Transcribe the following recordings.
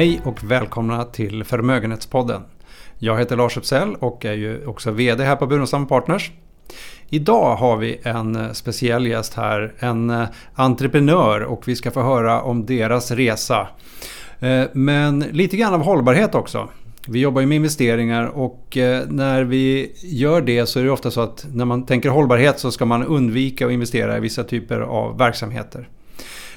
Hej och välkomna till Förmögenhetspodden. Jag heter Lars Uppsell och är ju också VD här på Burenstam Partners. Idag har vi en eh, speciell gäst här, en eh, entreprenör och vi ska få höra om deras resa. Eh, men lite grann av hållbarhet också. Vi jobbar ju med investeringar och när vi gör det så är det ofta så att när man tänker hållbarhet så ska man undvika att investera i vissa typer av verksamheter.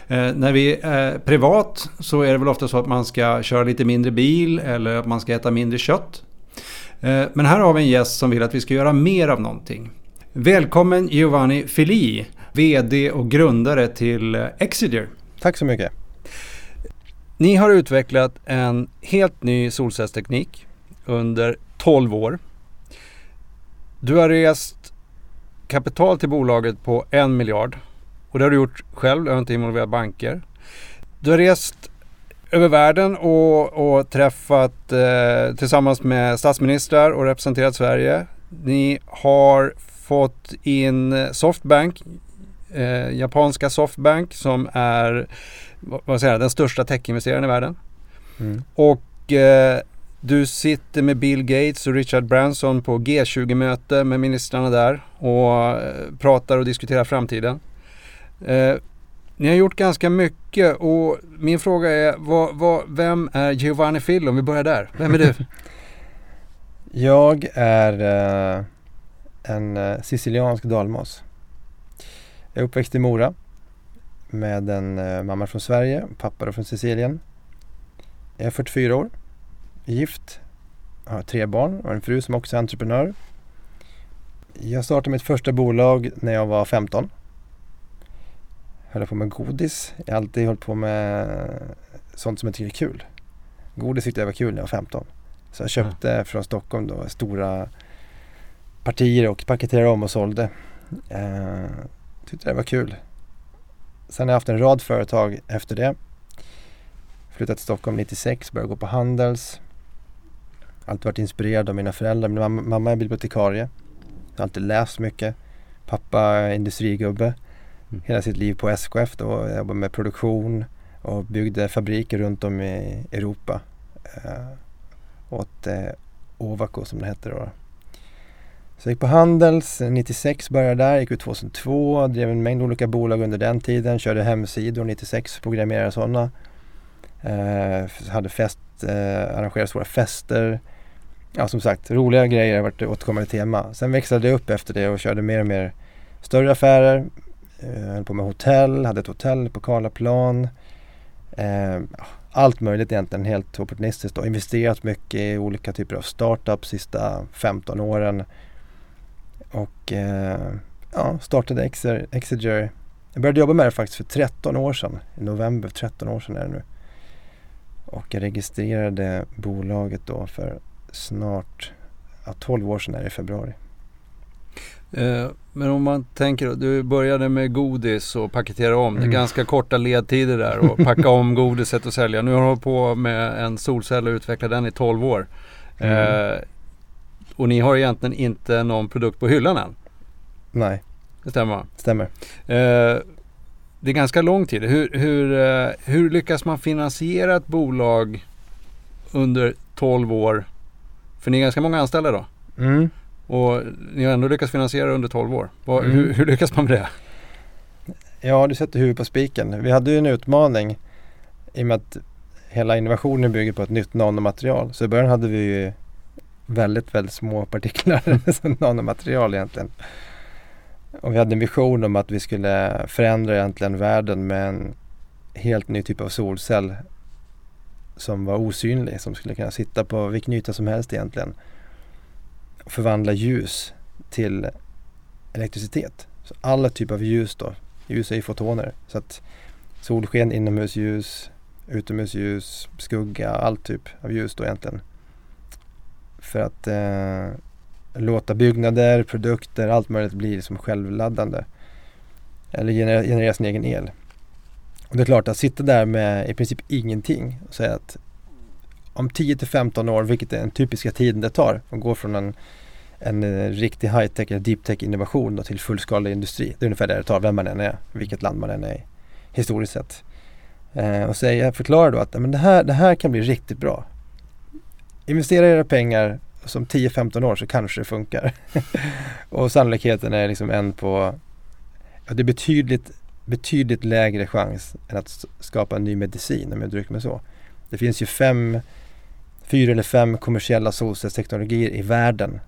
Eh, när vi är privat så är det väl ofta så att man ska köra lite mindre bil eller att man ska äta mindre kött. Eh, men här har vi en gäst som vill att vi ska göra mer av någonting. Välkommen Giovanni Fili, VD och grundare till Exiger. Tack så mycket. Ni har utvecklat en helt ny solcellsteknik under 12 år. Du har rest kapital till bolaget på en miljard och det har du gjort själv, du har inte involverat banker. Du har rest över världen och, och träffat eh, tillsammans med statsministrar och representerat Sverige. Ni har fått in Softbank, eh, japanska Softbank som är vad säger jag, den största techinvesteraren i världen. Mm. Och eh, du sitter med Bill Gates och Richard Branson på G20-möte med ministrarna där och eh, pratar och diskuterar framtiden. Eh, ni har gjort ganska mycket och min fråga är vad, vad, vem är Giovanni Fillo? Om vi börjar där. Vem är du? Jag är eh, en eh, siciliansk dalmas. Jag är uppväxt i Mora med en eh, mamma från Sverige pappa från Sicilien. Jag är 44 år, gift, har tre barn och en fru som också är entreprenör. Jag startade mitt första bolag när jag var 15 höll på med godis. Jag har alltid hållit på med sånt som jag tycker är kul. Godis tyckte jag var kul när jag var 15. Så jag köpte mm. från Stockholm då stora partier och paketerade om och sålde. Eh, tyckte det var kul. Sen har jag haft en rad företag efter det. Flyttat till Stockholm 96, började gå på Handels. Alltid varit inspirerad av mina föräldrar. Min mamma, mamma är bibliotekarie. har alltid läst mycket. Pappa är industrigubbe. Mm. Hela sitt liv på SKF då. Jag jobbade med produktion och byggde fabriker runt om i Europa. Eh, åt eh, Ovako som det hette då. Så jag gick på Handels, eh, 96 började där, gick ut 2002, drev en mängd olika bolag under den tiden, körde hemsidor 96, programmerade sådana. Eh, hade fest, eh, arrangerade stora fester. Ja som sagt, roliga grejer har varit återkommande tema. Sen växlade jag upp efter det och körde mer och mer större affärer, jag höll på med hotell, hade ett hotell på Karlaplan. Eh, allt möjligt egentligen, helt opportunistiskt och investerat mycket i olika typer av startups sista 15 åren. Och eh, ja, startade Exiger. Jag började jobba med det faktiskt för 13 år sedan, i november, 13 år sedan är det nu. Och jag registrerade bolaget då för snart, ja, 12 år sedan är det i februari. Eh, men om man tänker, du började med godis och paketera om. Mm. Det är ganska korta ledtider där och packa om godiset och sälja. Nu har du hållit på med en solcell och utvecklat den i 12 år. Mm. Eh, och ni har egentligen inte någon produkt på hyllan än. Nej. Det stämmer Stämmer. Eh, det är ganska lång tid. Hur, hur, eh, hur lyckas man finansiera ett bolag under 12 år? För ni är ganska många anställda då? Mm. Och ni har ändå lyckats finansiera under 12 år. mm. hur, hur, lyckas man med det? Ja, du sätter huvudet på spiken. Vi hade ju en utmaning i och med att hela innovationen bygger på ett nytt nanomaterial. Så i början hade vi ju väldigt, väldigt små partiklar som nanomaterial egentligen. Och vi hade en vision om att vi skulle förändra egentligen världen med en helt ny typ av solcell som var osynlig, som skulle kunna sitta på vilken yta som helst egentligen förvandla ljus till elektricitet. Så alla typer av ljus då, ljus är ju fotoner. Så att solsken, inomhusljus, utomhusljus, skugga, all typ av ljus då egentligen. För att eh, låta byggnader, produkter, allt möjligt bli som självladdande. Eller generera, generera sin egen el. Och det är klart att sitta där med i princip ingenting och säga att om 10 till 15 år, vilket är den typiska tiden det tar, att gå från en, en eh, riktig high-tech eller deep-tech innovation då till fullskalig industri. Det är ungefär det det tar, vem man än är, vilket land man än är i, historiskt sett. Eh, och säga, förklara då att men det, här, det här kan bli riktigt bra. Investera era pengar som 10-15 år så kanske det funkar. och sannolikheten är liksom en på, ja, det är betydligt, betydligt lägre chans än att skapa en ny medicin om jag uttrycker mig så. Det finns ju fem, fyra eller fem kommersiella solcellsteknologier i världen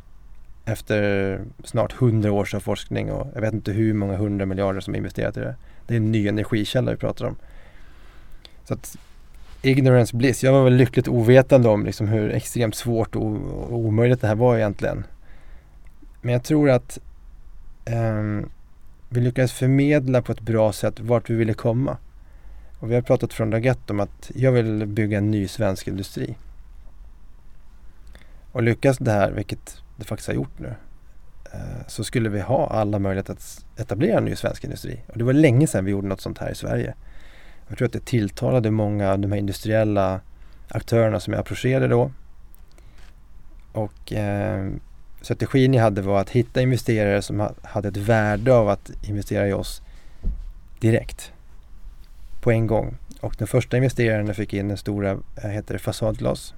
efter snart hundra års av forskning och jag vet inte hur många hundra miljarder som är investerat i det. Det är en ny energikälla vi pratar om. Så att ignorance bliss. Jag var väl lyckligt ovetande om liksom hur extremt svårt och, omöjligt det här var egentligen. Men jag tror att eh, vi lyckades förmedla på ett bra sätt vart vi ville komma. Och vi har pratat från dag ett om att jag vill bygga en ny svensk industri. Och lyckas det här, vilket det faktiskt har gjort nu, eh, så skulle vi ha alla möjligheter att etablera en ny svensk industri. Och det var länge sedan vi gjorde något sånt här i Sverige. Jag tror att det tilltalade många av de här industriella aktörerna som jag approcherade då. Och eh, strategin jag hade var att hitta investerare som hade ett värde av att investera i oss direkt. På en gång. Och den första investeraren jag fick in, den stora, eh, heter det Fasadglas.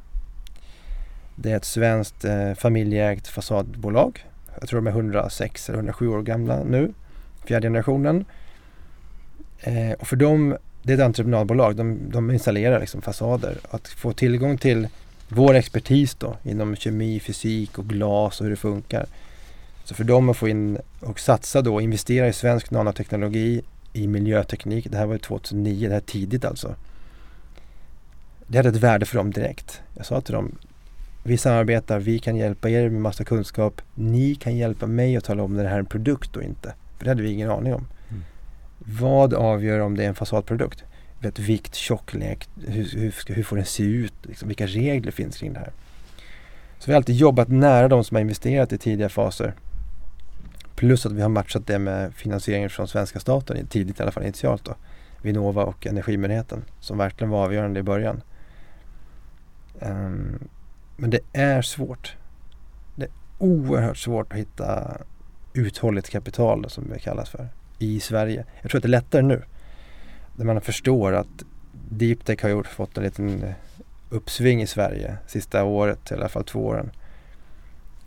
Det är ett svenskt eh, familjeägt fasadbolag. Jag tror de är 106 eller 107 år gamla nu. Fjärde generationen. Eh, och för dem det är ett entreprenadbolag. De, de installerar liksom fasader. Att få tillgång till vår expertis då inom kemi, fysik och glas och hur det funkar. Så för dem att få in och satsa då, investera i svensk nanoteknologi, i miljöteknik. Det här var ju 2009, det här är tidigt alltså. Det hade ett värde för dem direkt. Jag sa till dem, vi samarbetar, vi kan hjälpa er med massa kunskap. Ni kan hjälpa mig att tala om när det här är en produkt och inte. För det hade vi ingen aning om. Vad avgör om det är en fasadprodukt? Vet, vikt, tjocklek, hur, hur, hur får den se ut? Liksom, vilka regler finns kring det här? Så vi har alltid jobbat nära de som har investerat i tidiga faser. Plus att vi har matchat det med finansieringen från svenska staten, tidigt i alla fall initialt då. Vinnova och Energimyndigheten som verkligen var avgörande i början. Um, men det är svårt. Det är oerhört svårt att hitta uthålligt kapital då, som det kallas för i Sverige. Jag tror att det är lättare nu. Där man förstår att DeepTech har gjort, fått en liten eh, uppsving i Sverige sista året, i alla fall två åren.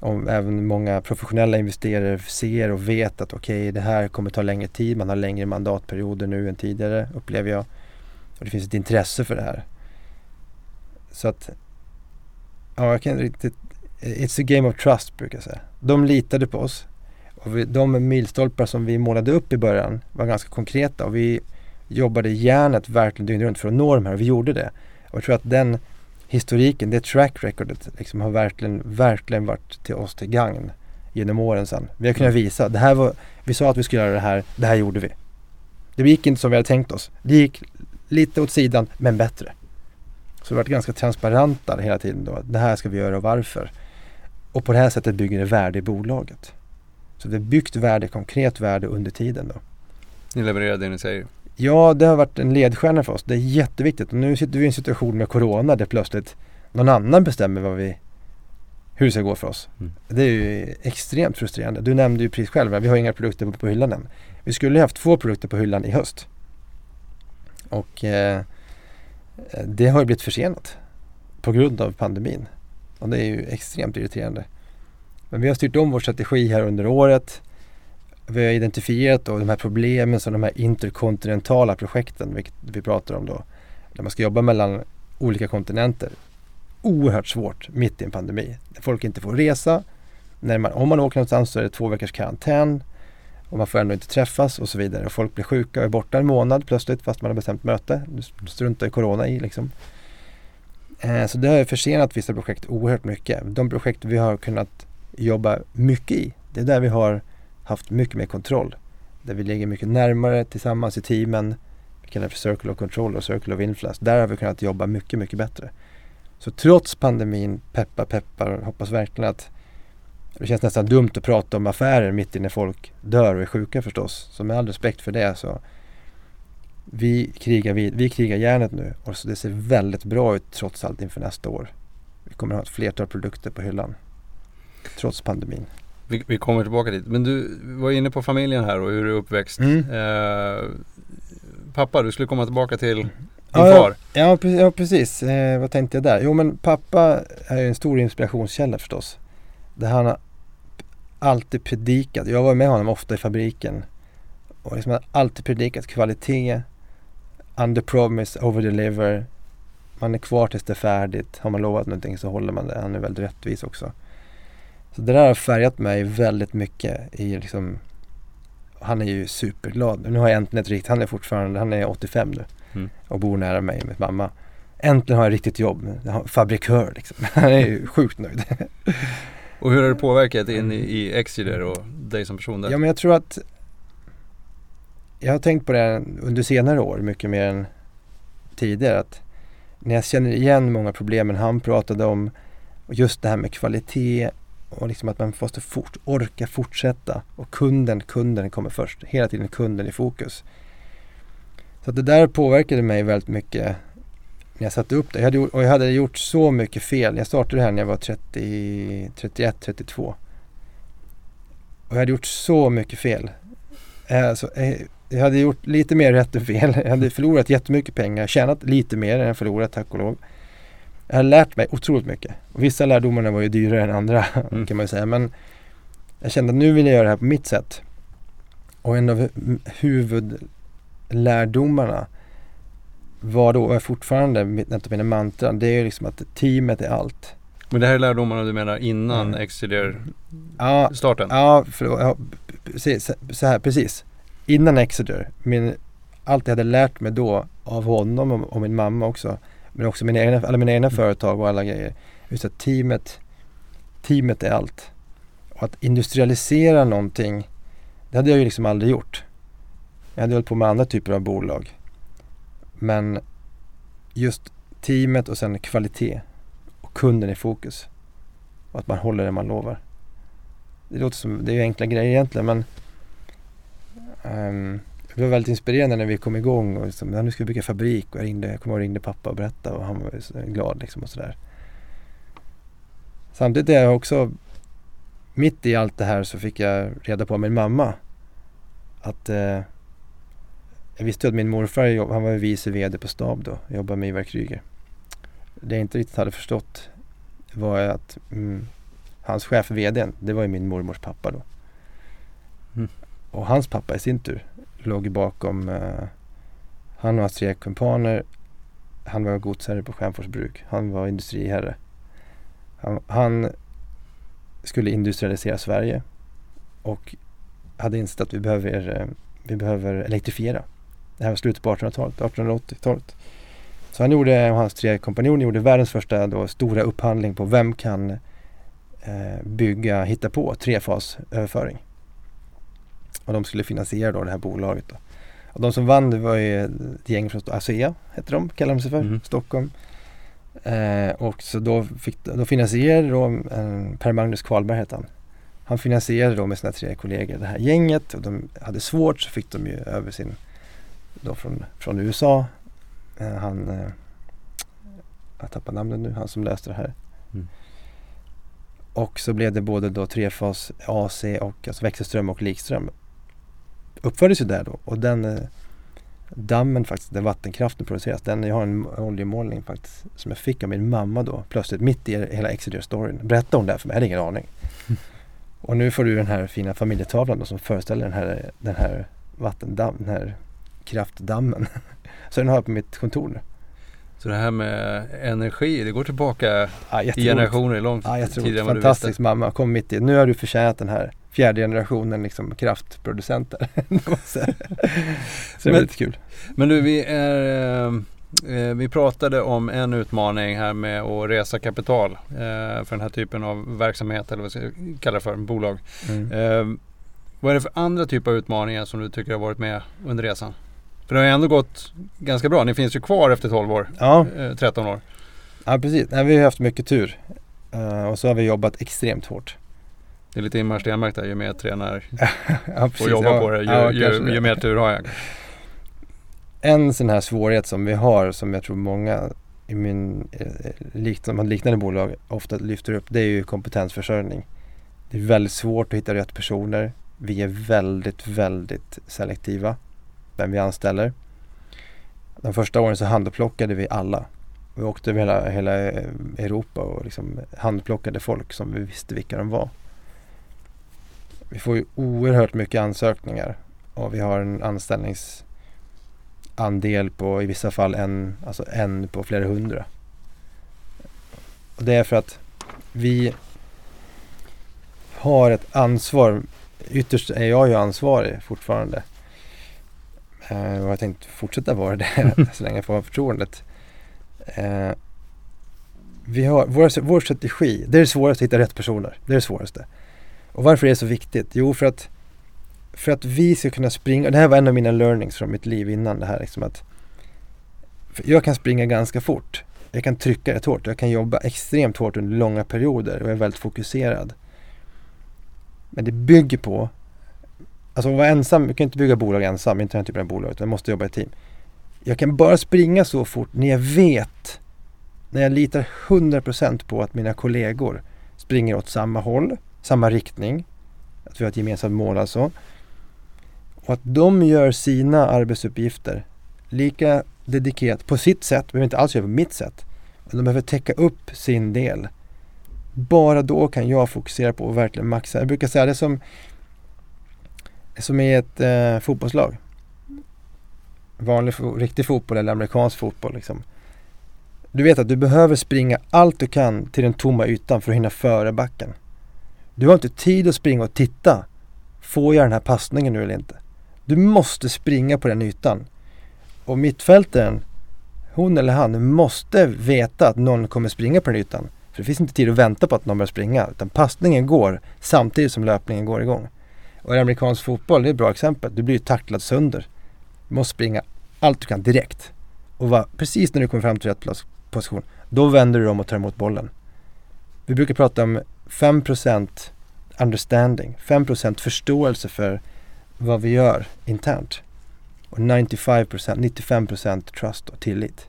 Om även många professionella investerare ser och vet att okej, okay, det här kommer ta längre tid. Man har längre mandatperioder nu än tidigare, upplever jag. Och det finns ett intresse för det här. Så att, ja, jag kan riktigt, it's a game of trust brukar jag säga. De litade på oss. Och vi, de milstolpar som vi målade upp i början var ganska konkreta och vi jobbade järnet verkligen dygnet runt för att nå de här och vi gjorde det. Och jag tror att den historiken, det track recordet liksom har verkligen, verkligen varit till oss till gagn genom åren sen. Vi har kunnat visa, det här var, vi sa att vi skulle göra det här, det här gjorde vi. Det gick inte som vi hade tänkt oss. Det gick lite åt sidan, men bättre. Så vi har varit ganska transparenta hela tiden då. Det här ska vi göra och varför. Och på det här sättet bygger det värde i bolaget. Så det är byggt värde, konkret värde under tiden då. Ni levererar det ni säger? Ja, det har varit en ledstjärna för oss. Det är jätteviktigt. Och nu sitter vi i en situation med Corona där plötsligt någon annan bestämmer vad vi, hur det ska gå för oss. Mm. Det är ju extremt frustrerande. Du nämnde ju precis själv, vi har inga produkter på, på hyllan än. Vi skulle ju haft två produkter på hyllan i höst. Och eh, Eh, det har ju blivit försenat på grund av pandemin. Och det är ju extremt irriterande. Men vi har styrt om vår strategi här under året. Vi har identifierat då de här problemen som de här interkontinentala projekten, vilket vi pratar om då. Där man ska jobba mellan olika kontinenter. Oerhört svårt mitt i en pandemi. Folk inte får resa. När man, om man åker någonstans så är det två veckors karantän. Och man får ändå inte träffas och så vidare. Och folk blir sjuka och är borta en månad plötsligt fast man har bestämt möte. Du struntar i corona i liksom. Eh, så det har försenat vissa projekt oerhört mycket. De projekt vi har kunnat jobba mycket i. Det är där vi har haft mycket mer kontroll. Där vi ligger mycket närmare tillsammans i teamen. Vi kallar det för Circle of Control och Circle of Influence. Där har vi kunnat jobba mycket, mycket bättre. Så trots pandemin, peppar peppar, hoppas verkligen att det känns nästan dumt att prata om affärer mitt i när folk dör och är sjuka förstås. Så med all respekt för det så vi krigar, vi, vi krigar järnet nu och så det ser väldigt bra ut trots allt inför nästa år. Vi kommer att ha ett flertal produkter på hyllan. Trots pandemin. Vi, vi, kommer tillbaka dit. Men du var inne på familjen här och hur du är uppväxt. Mm. Eh, pappa, du skulle komma tillbaka till Din ja, far. Ja, ja, precis. Eh, vad tänkte jag där? Jo men pappa är en stor inspirationskälla förstås. Där han alltid predikat. Jag var med honom ofta i fabriken. Och liksom har alltid predikat kvalitet. Under promise, over deliver. Man är kvar tills det är färdigt. Har man lovat någonting så håller man det. Han är väldigt rättvis också. Så det där har färgat mig väldigt mycket i liksom Han är ju superglad. Nu har jag äntligen ett riktigt, han är fortfarande, han är 85 nu. Mm. Och bor nära mig med mamma. Äntligen har jag riktigt jobb. Fabrikör liksom. Han är ju sjukt nöjd. Och hur har det påverkat in i, i Exeter och dig som person där? Ja men jag tror att Jag har tänkt på det under senare år mycket mer än tidigare. Att när jag känner igen många problemen han pratade om och just det här med kvalitet och liksom att man måste fort, orka fortsätta och kunden, kunden kommer först. Hela tiden kunden i fokus. Så att det där påverkade mig väldigt mycket när jag satte upp det. Jag hade, och jag hade gjort så mycket fel. Jag startade här när jag var 30, 31, 32. Och jag hade gjort så mycket fel. Alltså, jag hade gjort lite mer rätt än fel. Jag hade förlorat jättemycket pengar. Tjänat lite mer än jag förlorat tack och lov. Jag har lärt mig otroligt mycket. Och vissa lärdomarna var ju dyrare än andra Mm. kan man ju säga. Men jag kände att nu vill jag göra det här på mitt sätt. Och en av hu- huvudlärdomarna var då, är fortfarande mitt- ett av mina mantran, det är liksom att teamet är allt. Men det här är lärdomarna du menar innan Mm. Exeter-starten? Ja, förlåt, ja precis, så här, precis. Innan Exeter, min, allt jag hade lärt mig då av honom och, och min mamma också, men också mina egna, alla mina egna företag och alla grejer. Just att teamet, teamet är allt. Och att industrialisera någonting, det hade jag ju liksom aldrig gjort. Jag hade hållit på med andra typer av bolag. Men just teamet och sen kvalitet och kunden i fokus. Och att man håller det man lovar. Det låter som, det är ju enkla grejer egentligen men um, det var väldigt inspirerande när vi kom igång och liksom, ja, nu ska vi bygga fabrik och jag ringde, jag kommer ihåg ringde pappa och berättade och han var ju så glad liksom och sådär. Samtidigt är jag också, mitt i allt det här så fick jag reda på av min mamma att eh, jag visste att min morfar, han var vice VD på stab då, jobbade med Ivar Kryger. Det jag inte riktigt hade förstått var att mm, hans chef, VDn, det var ju min mormors pappa då. Mm. Och hans pappa i sin tur låg bakom, eh, han och hans tre kumpaner, han var godsherre på Stjärnfors bruk, han var industriherre. Han, han skulle industrialisera Sverige och hade insett att vi behöver, eh, vi behöver elektrifiera. Det här var slutet på 1800-talet, 1880-talet. Så han gjorde, och hans tre kompanjoner gjorde världens första då, stora upphandling på vem kan eh, bygga, hitta på trefasöverföring. Och de skulle finansiera då det här bolaget. Då. Och de som vann det var ju ett gäng från ASEA, hette de, kallade de sig för, Mhm. Stockholm. Eh, och så då, fick, då finansierade då eh, Per Magnus Kvalberg hette han. Han finansierade då med sina tre kollegor det här gänget och de hade svårt så fick de ju över sin, då från, från USA, eh, han, eh, jag tappar namnet nu, han som löste det här. Mm. Och så blev det både då trefas AC och alltså växelström och likström. Uppfördes ju där då och den eh, dammen faktiskt, där vattenkraften produceras, den, jag har en oljemålning faktiskt som jag fick av min mamma då plötsligt mitt i hela Exeter-storyn. Berättade hon det här för mig, jag hade ingen aning. Och nu får du den här fina familjetavlan då som föreställer den här, den här vattendamm, den här kraftdammen. Så den har jag på mitt kontor nu. Så det här med energi, det går tillbaka Ja, i generationer långt Ja, tidigare än vad du Fantastisk visste. mamma, kom mitt i. Nu har du förtjänat den här fjärde generationen liksom kraftproducenter. så det är Men- väldigt kul. Men du, vi, är, eh, vi pratade om en utmaning här med att resa kapital eh, för den här typen av verksamhet eller vad ska jag kalla det för, bolag. Mm. Eh, vad är det för andra typer av utmaningar som du tycker har varit med under resan? För det har ju ändå gått ganska bra. Ni finns ju kvar efter 12 år, Ja, eh, 13 år. ja, precis. Nej, vi har haft mycket tur. Eh, och så har vi jobbat extremt hårt. Det är lite Ingmar Stenmark där, ju mer jag tränar ja, precis. och jobbar ja, på det, ju, ja, ju, ju mer tur har jag. En sån här svårighet som vi har som jag tror många i min, eh, som har liknande bolag ofta lyfter upp det är ju kompetensförsörjning. Det är väldigt svårt att hitta rätt personer. Vi är väldigt, väldigt selektiva vem vi anställer. De första åren så handplockade vi alla. Vi åkte över hela, hela eh, Europa och liksom handplockade folk som vi visste vilka de var. Vi får ju oerhört mycket ansökningar och vi har en anställningsandel på i vissa fall en, alltså en på flera hundra. Och det är för att vi har ett ansvar. Ytterst är jag ju ansvarig fortfarande. Eh, och jag tänkte fortsätta vara det så länge jag får förtroendet. Eh, vi har, vår, vår strategi, det är det svåraste att hitta rätt personer. Det är det svåraste. Och varför är det så viktigt? Jo, för att, för att vi ska kunna springa. Det här var en av mina learnings från mitt liv innan det här. Liksom att, jag kan springa ganska fort. Jag kan trycka rätt hårt. Jag kan jobba extremt hårt under långa perioder och jag är väldigt fokuserad. Men det bygger på Alltså att vara ensam, jag kan inte bygga bolag ensam, inte den typen av bolag, utan jag måste jobba i team. Jag kan bara springa så fort när jag vet, när jag litar 100% på att mina kollegor springer åt samma håll, samma riktning, att vi har ett gemensamt mål alltså. Och att de gör sina arbetsuppgifter lika dedikerat på sitt sätt, behöver inte alls göra på mitt sätt. Men de behöver täcka upp sin del. Bara då kan jag fokusera på att verkligen maxa. Jag brukar säga det som, som i ett eh, fotbollslag. Vanlig, riktig fotboll eller amerikansk fotboll. Liksom. Du vet att du behöver springa allt du kan till den tomma ytan för att hinna före backen. Du har inte tid att springa och titta. Får jag den här passningen nu eller inte? Du måste springa på den ytan. Och mittfältaren, hon eller han, måste veta att någon kommer springa på den ytan. För det finns inte tid att vänta på att någon börjar springa. Utan passningen går samtidigt som löpningen går igång. Och i amerikansk fotboll, det är ett bra exempel. Du blir ju tacklad sönder. Du måste springa allt du kan direkt. Och va, precis när du kommer fram till rätt position, då vänder du om och tar emot bollen. Vi brukar prata om 5% understanding, 5% förståelse för vad vi gör internt. Och 95%, 95% trust och tillit.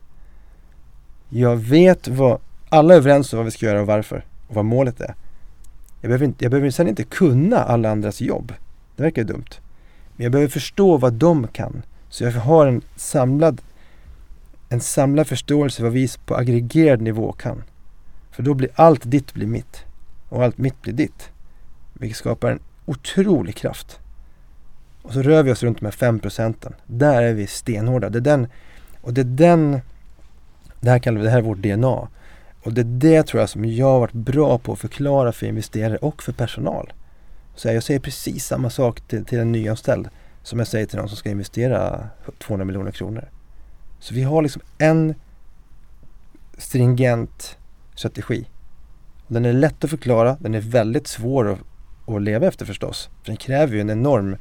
Jag vet vad, alla är överens om vad vi ska göra och varför och vad målet är. Jag behöver, inte, jag behöver sen inte kunna alla andras jobb. Det verkar ju dumt. Men jag behöver förstå vad de kan. Så jag har en samlad, en samlad förståelse vad vi på aggregerad nivå kan. För då blir allt ditt blir mitt. Och allt mitt blir ditt. Vilket skapar en otrolig kraft. Och så rör vi oss runt de här 5 procenten. Där är vi stenhårda. Det är den, och det är den, det här kallar vi, det här är vårt DNA. Och det är det tror jag som jag har varit bra på att förklara för investerare och för personal. Så jag säger precis samma sak till, till en nyanställd som jag säger till någon som ska investera 200 miljoner kronor. Så vi har liksom en stringent strategi. Den är lätt att förklara, den är väldigt svår att, att leva efter förstås. För den kräver ju en enorm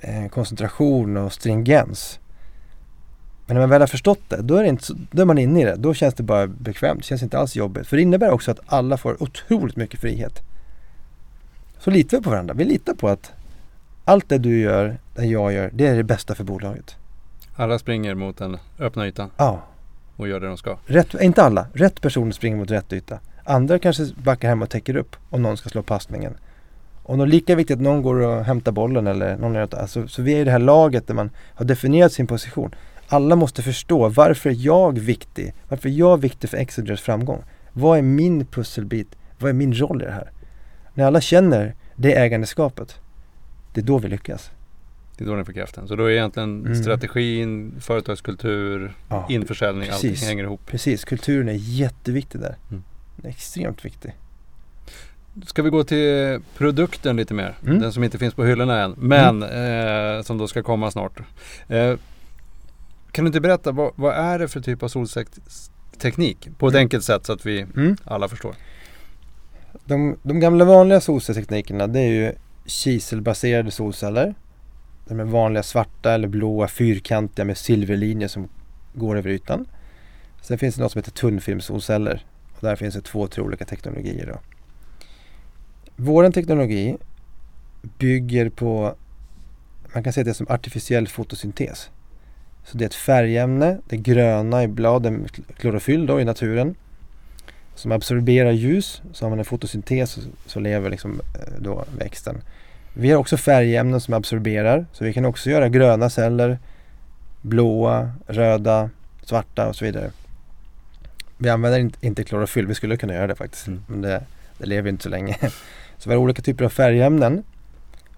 eh, koncentration och stringens. Men när man väl har förstått det, då är, inte, då är man inne i det. Då känns det bara bekvämt. Det känns inte alls jobbigt. För det innebär också att alla får otroligt mycket frihet. Så litar vi på varandra. Vi litar på att allt det du gör, det jag gör, det är det bästa för bolaget. Alla springer mot den öppna ytan? Ja. Och gör det de ska? Rätt, inte alla. Rätt personer springer mot rätt yta. Andra kanske backar hem och täcker upp om någon ska slå passningen. Och det är lika viktigt att någon går och hämtar bollen eller någon gör alltså, Så vi är i det här laget där man har definierat sin position. Alla måste förstå varför är jag viktig? Varför är jag viktig för Exegers framgång? Vad är min pusselbit? Vad är min roll i det här? När alla känner det ägandeskapet, det är då vi lyckas. Det är då ni får kraften. Så då är egentligen mm. strategin, företagskultur, ja, införsäljning, precis, allting hänger ihop. Precis, kulturen är jätteviktig där. Mm. Den är extremt viktig. Ska vi gå till produkten lite mer? Mm. Den som inte finns på hyllorna än, men mm. eh, som då ska komma snart. Eh, kan du inte berätta, vad, vad är det för typ av solcellsteknik? På ett mm. enkelt sätt så att vi mm. alla förstår. De, de gamla vanliga solcellsteknikerna det är ju kiselbaserade solceller. De är vanliga svarta eller blåa fyrkantiga med silverlinjer som går över ytan. Sen finns det något som heter tunnfilmssolceller. Och där finns det två, tre olika teknologier. Då. Vår teknologi bygger på, man kan säga det som artificiell fotosyntes. Så det är ett färgämne, det gröna i bladen, klorofyll då i naturen som absorberar ljus. Så har man en fotosyntes så lever liksom eh, då växten. Vi har också färgämnen som absorberar så vi kan också göra gröna celler blåa, röda, svarta och så vidare. Vi använder inte, inte klorofyll, vi skulle kunna göra det faktiskt. Mm. Men det, det lever inte så länge. Så vi har olika typer av färgämnen.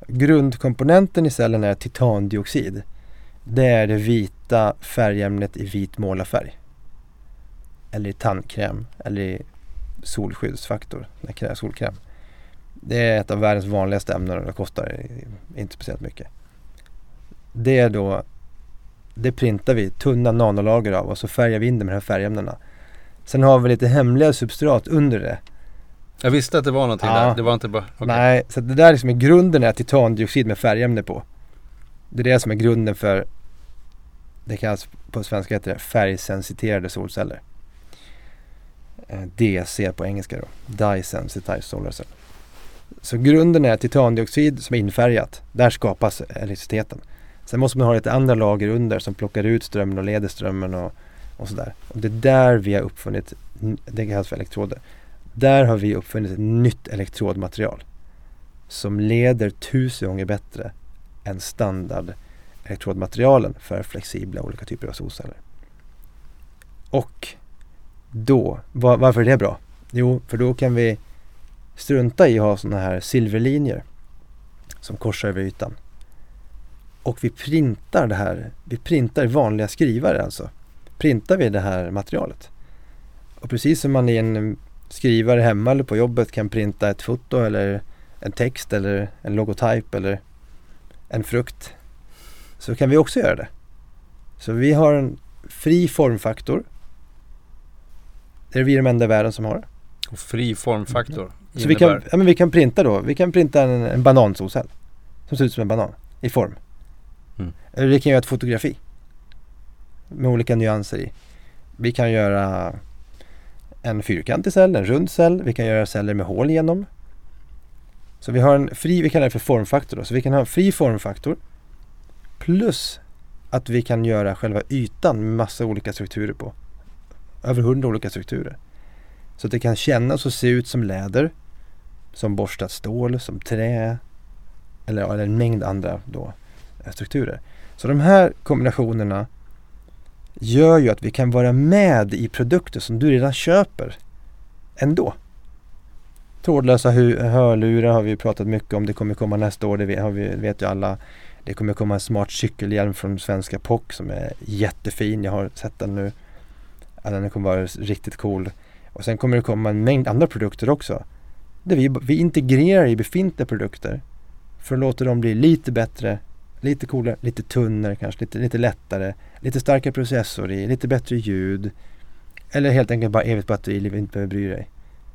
Grundkomponenten i cellen är titandioxid. Det är det vita färgämnet i vit målarfärg. Eller i tandkräm eller i solskyddsfaktor, solkräm. Det är ett av världens vanligaste ämnen och det kostar inte speciellt mycket. Det är då, det printar vi tunna nanolager av och så färgar vi in det med de här färgämnena. Sen har vi lite hemliga substrat under det. Jag visste att det var någonting Ja. där. Det var inte bara... okej. Nej, så det där liksom i grunden är titandioxid med färgämne på. Det är det som är grunden för, det kallas på svenska heter det färgsensiterade solceller. Eh, DC på engelska då, Dye Sensitized Solar Cell. Så grunden är titandioxid som är infärgat. Där skapas elektriciteten. Sen måste man ha lite andra lager under som plockar ut strömmen och leder strömmen och, och sådär. Och det är där vi har uppfunnit, det kallas för elektroder. Där har vi uppfunnit ett nytt elektrodmaterial som leder tusen gånger bättre än standard elektrodmaterialen för flexibla olika typer av solceller. Och då, var, varför är det bra? Jo, för då kan vi strunta i att ha sådana här silverlinjer som korsar över ytan. Och vi printar det här, vi printar vanliga skrivare alltså. Printar vi det här materialet. Och precis som man i en skrivare hemma eller på jobbet kan printa ett foto eller en text eller en logotyp eller en frukt så kan vi också göra det. Så vi har en fri formfaktor. Det är vi de enda i världen som har. Och fri formfaktor. Så vi kan, ja, men vi kan printa då, vi kan printa en, en banansolcell som ser ut som en banan i form. Mm. Eller vi kan göra ett fotografi med olika nyanser i. Vi kan göra en fyrkantig cell, en rund cell, vi kan göra celler med hål igenom. Så vi har en fri, vi kallar det för formfaktor då, så vi kan ha en fri formfaktor plus att vi kan göra själva ytan med massa olika strukturer på. Över hundra olika strukturer. Så att det kan kännas och se ut som läder, som borstat stål, som trä eller, eller en mängd andra då, eh, strukturer. Så de här kombinationerna gör ju att vi kan vara med i produkter som du redan köper ändå. Trådlösa hörlurar har vi pratat mycket om. Det kommer komma nästa år, det har vi, vet ju alla. Det kommer komma en smart cykelhjälm från svenska POC som är jättefin. Jag har sett den nu. Den kommer vara riktigt cool. Och sen kommer det komma en mängd andra produkter också. Där vi, vi integrerar i befintliga produkter för att låta dem bli lite bättre, lite coolare, lite tunnare kanske, lite, lite lättare, lite starkare processor i, lite bättre ljud. Eller helt enkelt bara evigt batteriliv inte behöver bry dig.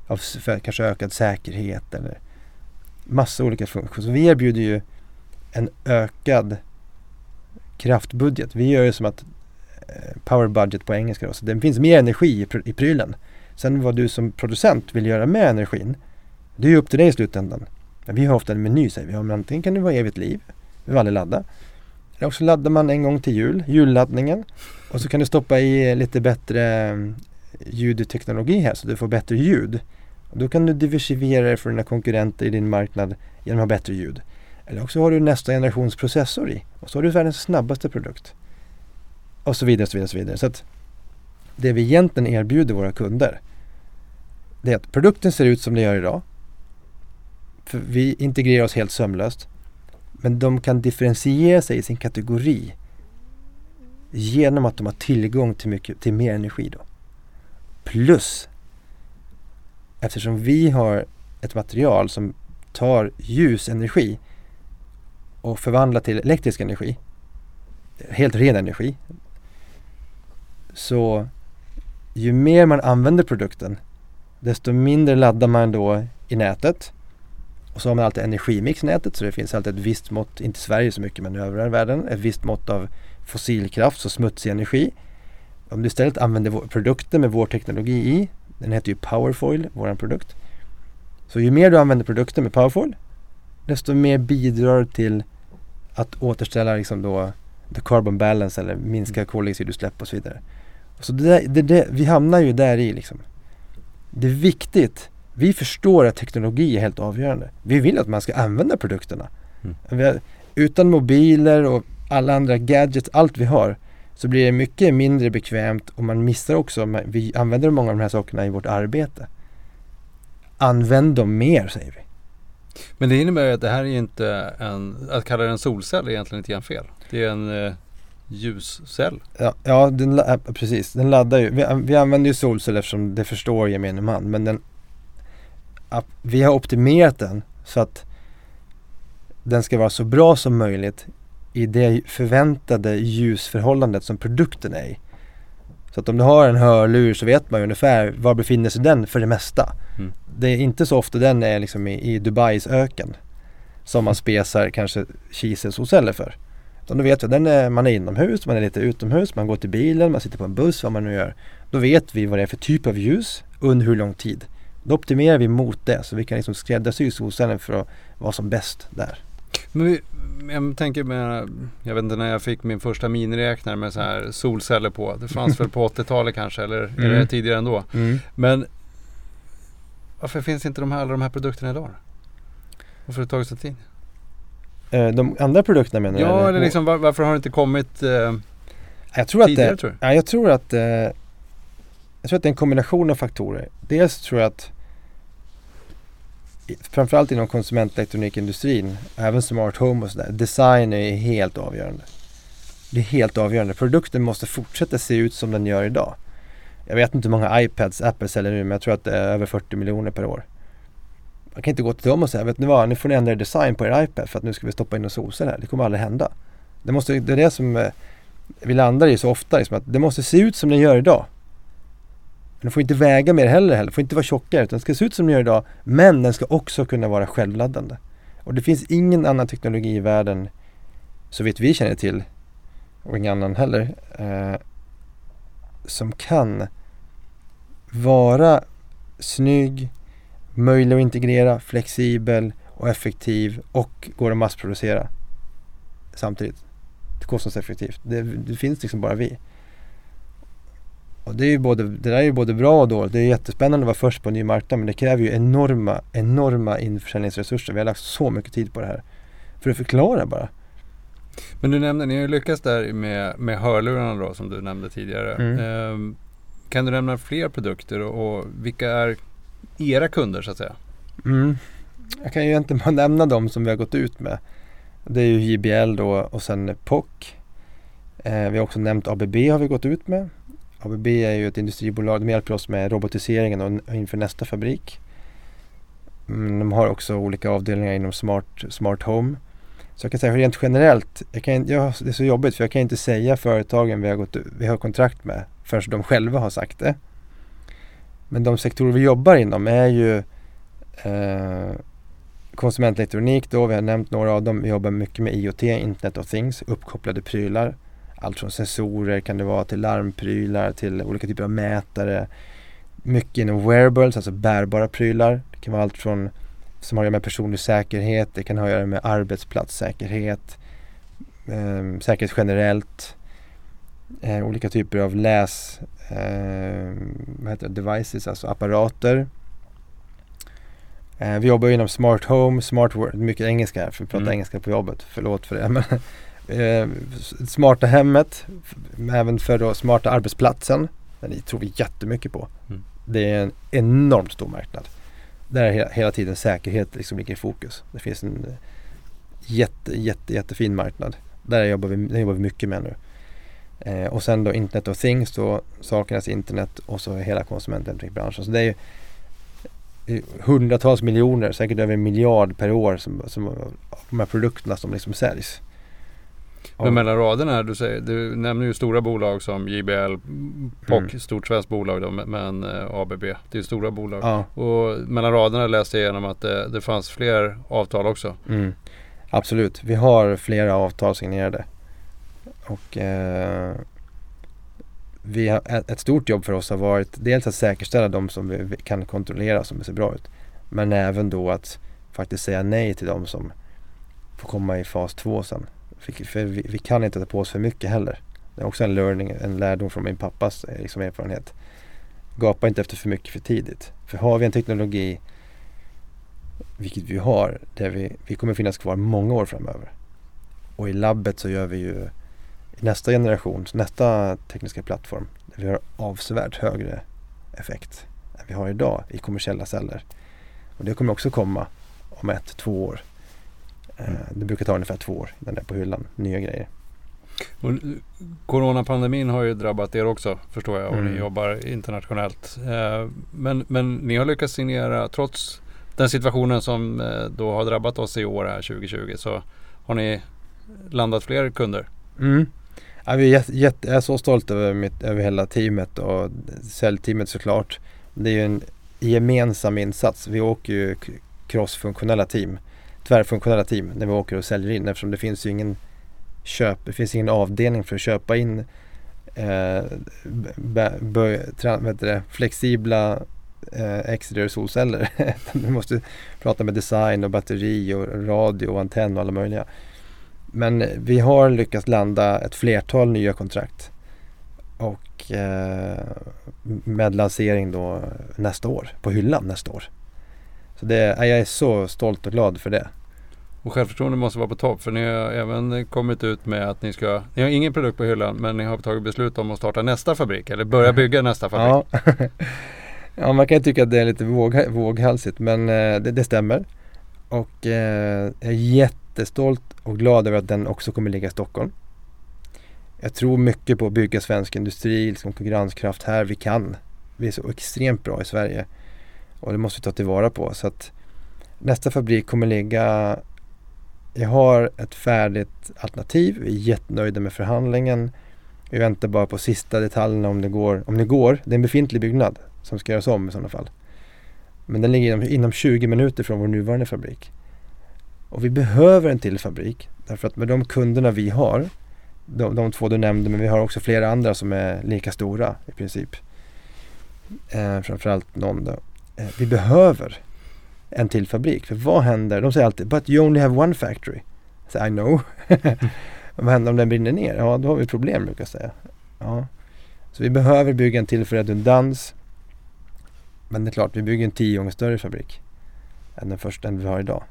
Av för kanske ökad säkerhet eller massa olika funktioner. Så vi erbjuder ju en ökad kraftbudget. Vi gör ju som att eh, power budget på engelska då. Så det finns mer energi i, pr- i prylen. Sen vad du som producent vill göra med energin, det är ju upp till dig i slutändan. Men vi har ofta en meny säger vi. Ja, men antingen kan det vara evigt liv, vi vill aldrig ladda. Eller också laddar man en gång till jul, julladdningen. Och så kan du stoppa i eh, lite bättre eh, ljudteknologi här så du får bättre ljud. Och då kan du diversifiera dig från dina konkurrenter i din marknad genom att ha bättre ljud. Eller också har du nästa generations processor i och så har du världens snabbaste produkt. Och så vidare, så vidare, så vidare. Så att det vi egentligen erbjuder våra kunder det är att produkten ser ut som den gör idag. För vi integrerar oss helt sömlöst. Men de kan differentiera sig i sin kategori genom att de har tillgång till, mycket, till mer energi då. Plus eftersom vi har ett material som tar ljusenergi och förvandla till elektrisk energi, helt ren energi, så ju mer man använder produkten desto mindre laddar man då i nätet. Och så har man alltid energimix i nätet så det finns alltid ett visst mått, inte i Sverige så mycket men i övriga världen, ett visst mått av fossilkraft, så smutsig energi. Om du istället använder produkten med vår teknologi i, den heter ju Powerfoil, vår produkt. Så ju mer du använder produkten med Powerfoil, desto mer bidrar du till att återställa liksom då the carbon balance eller minska koldioxidutsläpp och så vidare. Så det där, det, det, vi hamnar ju där i liksom. Det är viktigt. Vi förstår att teknologi är helt avgörande. Vi vill att man ska använda produkterna. Mm. Har, utan mobiler och alla andra gadgets, allt vi har, så blir det mycket mindre bekvämt och man missar också, vi använder många av de här sakerna i vårt arbete. Använd dem mer säger vi. Men det innebär ju att det här är inte en, att kalla det en solcell är egentligen inte fel. Det är en eh, ljuscell. Ja, ja den, precis. Den laddar ju. Vi, vi använder ju solceller eftersom det förstår gemene man. Men den, vi har optimerat den så att den ska vara så bra som möjligt i det förväntade ljusförhållandet som produkten är i. Så att om du har en hörlur så vet man ju ungefär var befinner sig den för det mesta. Mm. Det är inte så ofta den är liksom i, i Dubais öken som man spesar kanske kiselsolceller för. Utan då vet vi att man är inomhus, man är lite utomhus, man går till bilen, man sitter på en buss, vad man nu gör. Då vet vi vad det är för typ av ljus under hur lång tid. Då optimerar vi mot det så vi kan liksom skräddarsy solcellen för att vara som bäst där. Men vi, jag tänker med, jag vet inte när jag fick min första miniräknare med så här solceller på. Det fanns väl på 80-talet kanske eller mm. är det tidigare ändå. Mm. Men varför finns inte de här, alla de här produkterna idag? Varför har det tagit så tid? Eh, de andra produkterna menar du? Ja, eller liksom var, varför har det inte kommit eh, jag tror tidigare? Att det, tror jag. Ja, jag tror att eh, jag tror att det är en kombination av faktorer. Dels tror jag att framförallt inom konsumentelektronikindustrin, även smart home och sådär, design är helt avgörande. Det är helt avgörande. Produkten måste fortsätta se ut som den gör idag. Jag vet inte hur många iPads Apple säljer nu men jag tror att det är över 40 miljoner per år. Man kan inte gå till dem och säga, vet ni vad, nu får ni ändra er design på er iPad för att nu ska vi stoppa in en solcell här. Det kommer aldrig hända. Det, måste, det är det som eh, vi landar i så ofta, liksom att det måste se ut som den gör idag. Den får inte väga mer heller, heller. får inte vara tjockare utan den ska se ut som den gör idag. Men den ska också kunna vara självladdande. Och det finns ingen annan teknologi i världen, så vitt vi känner till, och ingen annan heller, eh, som kan vara snygg, möjlig att integrera, flexibel och effektiv och går att massproducera samtidigt. Kostnadseffektivt. Det, det finns liksom bara vi. Och det, är ju både, det där är ju både bra och dåligt. Det är jättespännande att vara först på en ny marknad men det kräver ju enorma, enorma införsäljningsresurser. Vi har lagt så mycket tid på det här. För att förklara bara. Men du nämnde, ni har ju lyckats där med, med hörlurarna då som du nämnde tidigare. Mm. Eh, kan du nämna fler produkter och, och, vilka är era kunder så att säga? Mm. Jag kan ju egentligen bara nämna de som vi har gått ut med. Det är ju JBL då och sen POC. Eh, vi har också nämnt ABB har vi gått ut med. ABB är ju ett industribolag, de hjälper oss med robotiseringen och inför nästa fabrik. Mm, de har också olika avdelningar inom Smart, smart Home. Så jag kan säga rent generellt, jag kan, jag, det är så jobbigt för jag kan inte säga företagen vi har, gått, vi har kontrakt med förrän de själva har sagt det. Men de sektorer vi jobbar inom är ju eh, konsumentelektronik då, vi har nämnt några av dem. Vi jobbar mycket med IoT, Internet of Things, uppkopplade prylar allt från sensorer kan det vara till larmprylar till olika typer av mätare. Mycket inom wearables, alltså bärbara prylar. Det kan vara allt från som har att göra med personlig säkerhet, det kan ha att göra med arbetsplatssäkerhet, eh, säkerhet generellt, eh, olika typer av läs eh, vad heter det, devices, alltså apparater. Eh, vi jobbar inom smart home, smart world, mycket engelska här för vi pratar mm. engelska på jobbet, förlåt för det. Men eh, smarta hemmet, även för då smarta arbetsplatsen. Den tror vi jättemycket på. Mm. Det är en enormt stor marknad. Där är hela, hela tiden säkerhet liksom ligger i fokus. Det finns en jätte, jätte, jättefin marknad. Där jobbar vi, där jobbar vi mycket med nu. Eh, och sen då Internet of Things, då sakernas internet och så hela konsumentelektronikbranschen. Så det är ju hundratals miljoner, säkert över en miljard per år som, som de här produkterna som liksom säljs. Men mellan raderna, du, säger, du nämner ju stora bolag som JBL, POC, mm. stort svenskt bolag då, men eh, ABB, det är stora bolag. Ja. Och mellan raderna läste jag igenom att det, det fanns fler avtal också. Mm. Absolut, vi har flera avtal signerade. Och eh, vi har, ett stort jobb för oss har varit dels att säkerställa de som vi kan kontrollera som ser bra ut. Men även då att faktiskt säga nej till de som får komma i fas 2 sen. För vi, vi, kan inte ta på oss för mycket heller. Det är också en learning, en lärdom från min pappas eh, liksom, erfarenhet. Gapa inte efter för mycket för tidigt. För har vi en teknologi, vilket vi har, där vi, vi kommer finnas kvar många år framöver. Och i labbet så gör vi ju nästa generation, nästa tekniska plattform där vi har avsevärt högre effekt än vi har idag i kommersiella celler. Och det kommer också komma om ett, två år. Eh, Mm. Det brukar ta ungefär två år innan det är på hyllan, nya grejer. Och coronapandemin har ju drabbat er också förstår jag och Mm. ni jobbar internationellt. Eh, Men, men ni har lyckats signera, trots den situationen som eh, då har drabbat oss i år här 2020 så har ni landat fler kunder. Mm. Ja, vi är, jätte, jätte, jag är så stolt över, mitt, över hela teamet och säljteamet såklart. Det är ju en gemensam insats. Vi åker ju crossfunktionella team, tvärfunktionella team när vi åker och säljer in eftersom det finns ju ingen köp, det finns ingen avdelning för att köpa in eh, be, be, tra, det, flexibla eh, exterior solceller. du måste prata med design och batteri och radio och antenn och alla möjliga. Men vi har lyckats landa ett flertal nya kontrakt och eh, med lansering då nästa år, på hyllan nästa år. Så det, jag är så stolt och glad för det. Och självförtroendet måste vara på topp för ni har även kommit ut med att ni ska, ni har ingen produkt på hyllan men ni har tagit beslut om att starta nästa fabrik eller börja bygga nästa fabrik. Ja. ja, man kan ju tycka att det är lite våg, våghalsigt men eh, det, det stämmer. Och eh, jag är jättestolt och glad över att den också kommer ligga i Stockholm. Jag tror mycket på att bygga svensk industri, liksom konkurrenskraft här. Vi kan. Vi är så extremt bra i Sverige. Och det måste vi ta tillvara på. Så att nästa fabrik kommer ligga jag har ett färdigt alternativ. Vi är jättenöjda med förhandlingen. Vi väntar bara på sista detaljerna om det går. Om det går, det är en befintlig byggnad som ska göras om i sådana fall. Men den ligger inom, inom 20 minuter från vår nuvarande fabrik. Och vi behöver en till fabrik därför att med de kunderna vi har, de, de två du nämnde, men vi har också flera andra som är lika stora i princip. Eh, framförallt någon då. Eh, vi behöver en till fabrik. För vad händer? De säger alltid But you only have one factory. Så I know. vad händer om den brinner ner? Ja, då har vi problem brukar jag säga. Ja. Så vi behöver bygga en till för redundans. Men det är klart, vi bygger en tio gånger större fabrik än den första än vi har idag.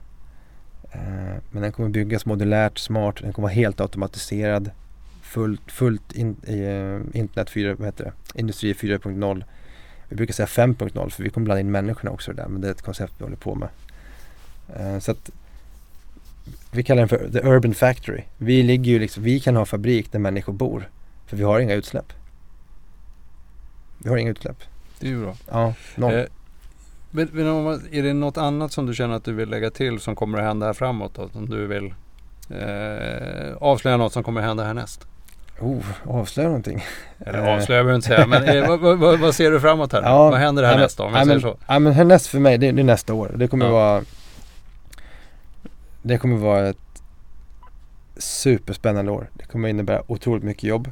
Eh, men den kommer byggas modulärt, smart, den kommer vara helt automatiserad. Fullt, fullt in, eh, internet 4, vad heter det? Industri 4.0. Vi brukar säga 5.0 för vi kommer blanda in människorna också där men det är ett koncept vi håller på med. Eh, så att vi kallar den för The Urban Factory. Vi ligger ju liksom, vi kan ha fabrik där människor bor för vi har inga utsläpp. Vi har inga utsläpp. Det är ju bra. Ja, noll. Eh, men, men om, man- är det något annat som du känner att du vill lägga till som kommer att hända här framåt? Då, som du vill eh, avslöja något som kommer att hända härnäst? Oh, avslöja någonting. Eller avslöja behöver jag inte säga. Men eh, vad, vad, vad, ser du framåt här? Ja, vad händer härnäst då? Om jag men, så. Ja men härnäst för mig, det, det är nästa år. Det kommer Ja. vara Det kommer vara ett superspännande år. Det kommer innebära otroligt mycket jobb.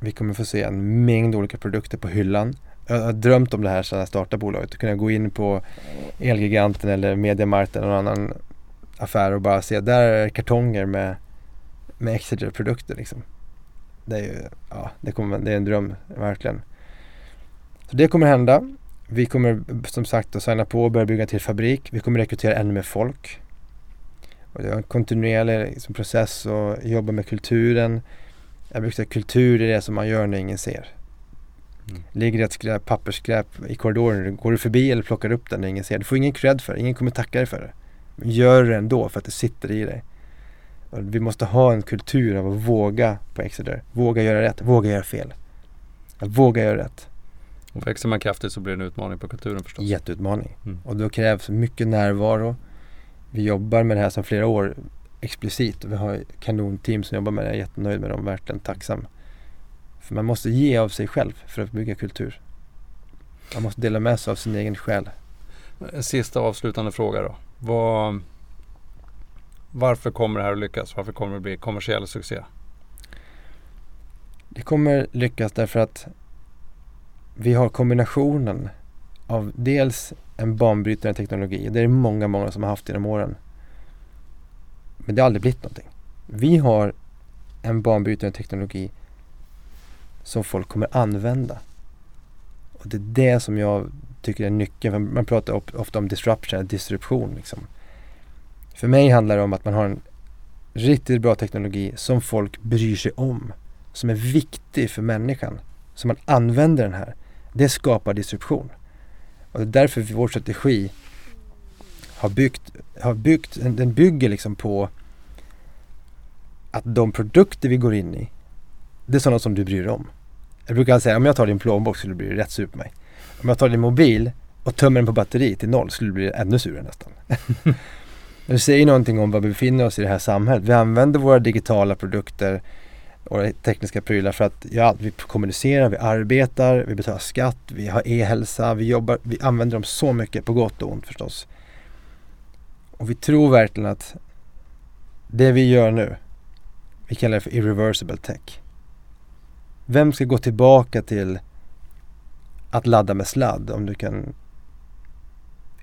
Vi kommer få se en mängd olika produkter på hyllan. Jag har drömt om det här sedan jag startade bolaget. Att kunna gå in på Elgiganten eller Mediamarkt eller någon annan affär och bara se där är kartonger med, med Exeter-produkter liksom. Det är ju, ja, det, kommer, det är en dröm verkligen. Så det kommer hända. Vi kommer som sagt att signa på och börja bygga till fabrik. Vi kommer rekrytera ännu mer folk. Och det är en kontinuerlig liksom, process och jobba med kulturen. Jag brukar säga kultur är det som man gör när ingen ser. Mm. Ligger ett skräp, pappersskräp i korridoren, går du förbi eller plockar upp den när ingen ser. Du får ingen cred för det, ingen kommer tacka dig för det. Men gör det ändå för att det sitter i dig. Och vi måste ha en kultur av att våga på Exeter. Våga göra rätt, våga göra fel. Att våga göra rätt. Och växer man kraftigt så blir det en utmaning på kulturen förstås. Jätteutmaning. Mm. Och då krävs mycket närvaro. Vi jobbar med det här sedan flera år explicit vi har kanonteam som jobbar med det. Jag är jättenöjd med dem, verkligen tacksam. För man måste ge av sig själv för att bygga kultur. Man måste dela med sig av sin egen själ. En sista avslutande fråga då. Vad, varför kommer det här att lyckas? Varför kommer det bli kommersiell succé? Det kommer lyckas därför att vi har kombinationen av dels en banbrytande teknologi. Det är många, många som har haft genom åren. Men det har aldrig blivit någonting. Vi har en banbrytande teknologi som folk kommer använda. Och det är det som jag tycker är nyckeln. För Man pratar ofta om disruption, disruption liksom. För mig handlar det om att man har en riktigt bra teknologi som folk bryr sig om. Som är viktig för människan. Som man använder den här. Det skapar disruption. Och det är därför vår strategi har byggt, har byggt den bygger liksom på att de produkter vi går in i, det är sådana som du bryr dig om. Jag brukar säga om jag tar din plånbok skulle du bli rätt sur på mig. Om jag tar din mobil och tömmer den på batteri till noll skulle du bli ännu surare nästan. det säger någonting om var vi befinner oss i det här samhället. Vi använder våra digitala produkter och tekniska prylar för att ja, vi kommunicerar, vi arbetar, vi betalar skatt, vi har e-hälsa, vi jobbar, vi använder dem så mycket på gott och ont förstås. Och vi tror verkligen att det vi gör nu, vi kallar det för irreversible tech. Vem ska gå tillbaka till att ladda med sladd om du kan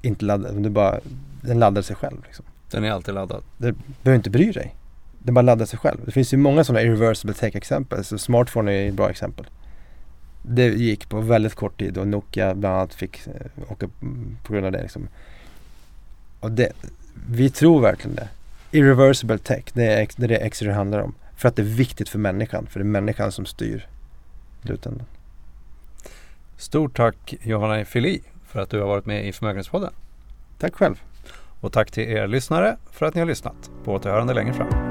inte ladda, om du bara, den laddar sig själv liksom. Den är alltid laddad. Du behöver inte bry dig. Den bara laddar sig själv. Det finns ju många sådana irreversible tech exempel, så smartphone är ett bra exempel. Det gick på väldigt kort tid och Nokia bland annat fick eh, åka på grund av det liksom. Och det, vi tror verkligen det. Irreversible tech, det är det, är det Exeter handlar om. För att det är viktigt för människan, för det är människan som styr slutändan. Stort tack Johanna Fili för att du har varit med i Förmögenhetspodden. Tack själv. Och tack till er lyssnare för att ni har lyssnat. På återhörande längre fram.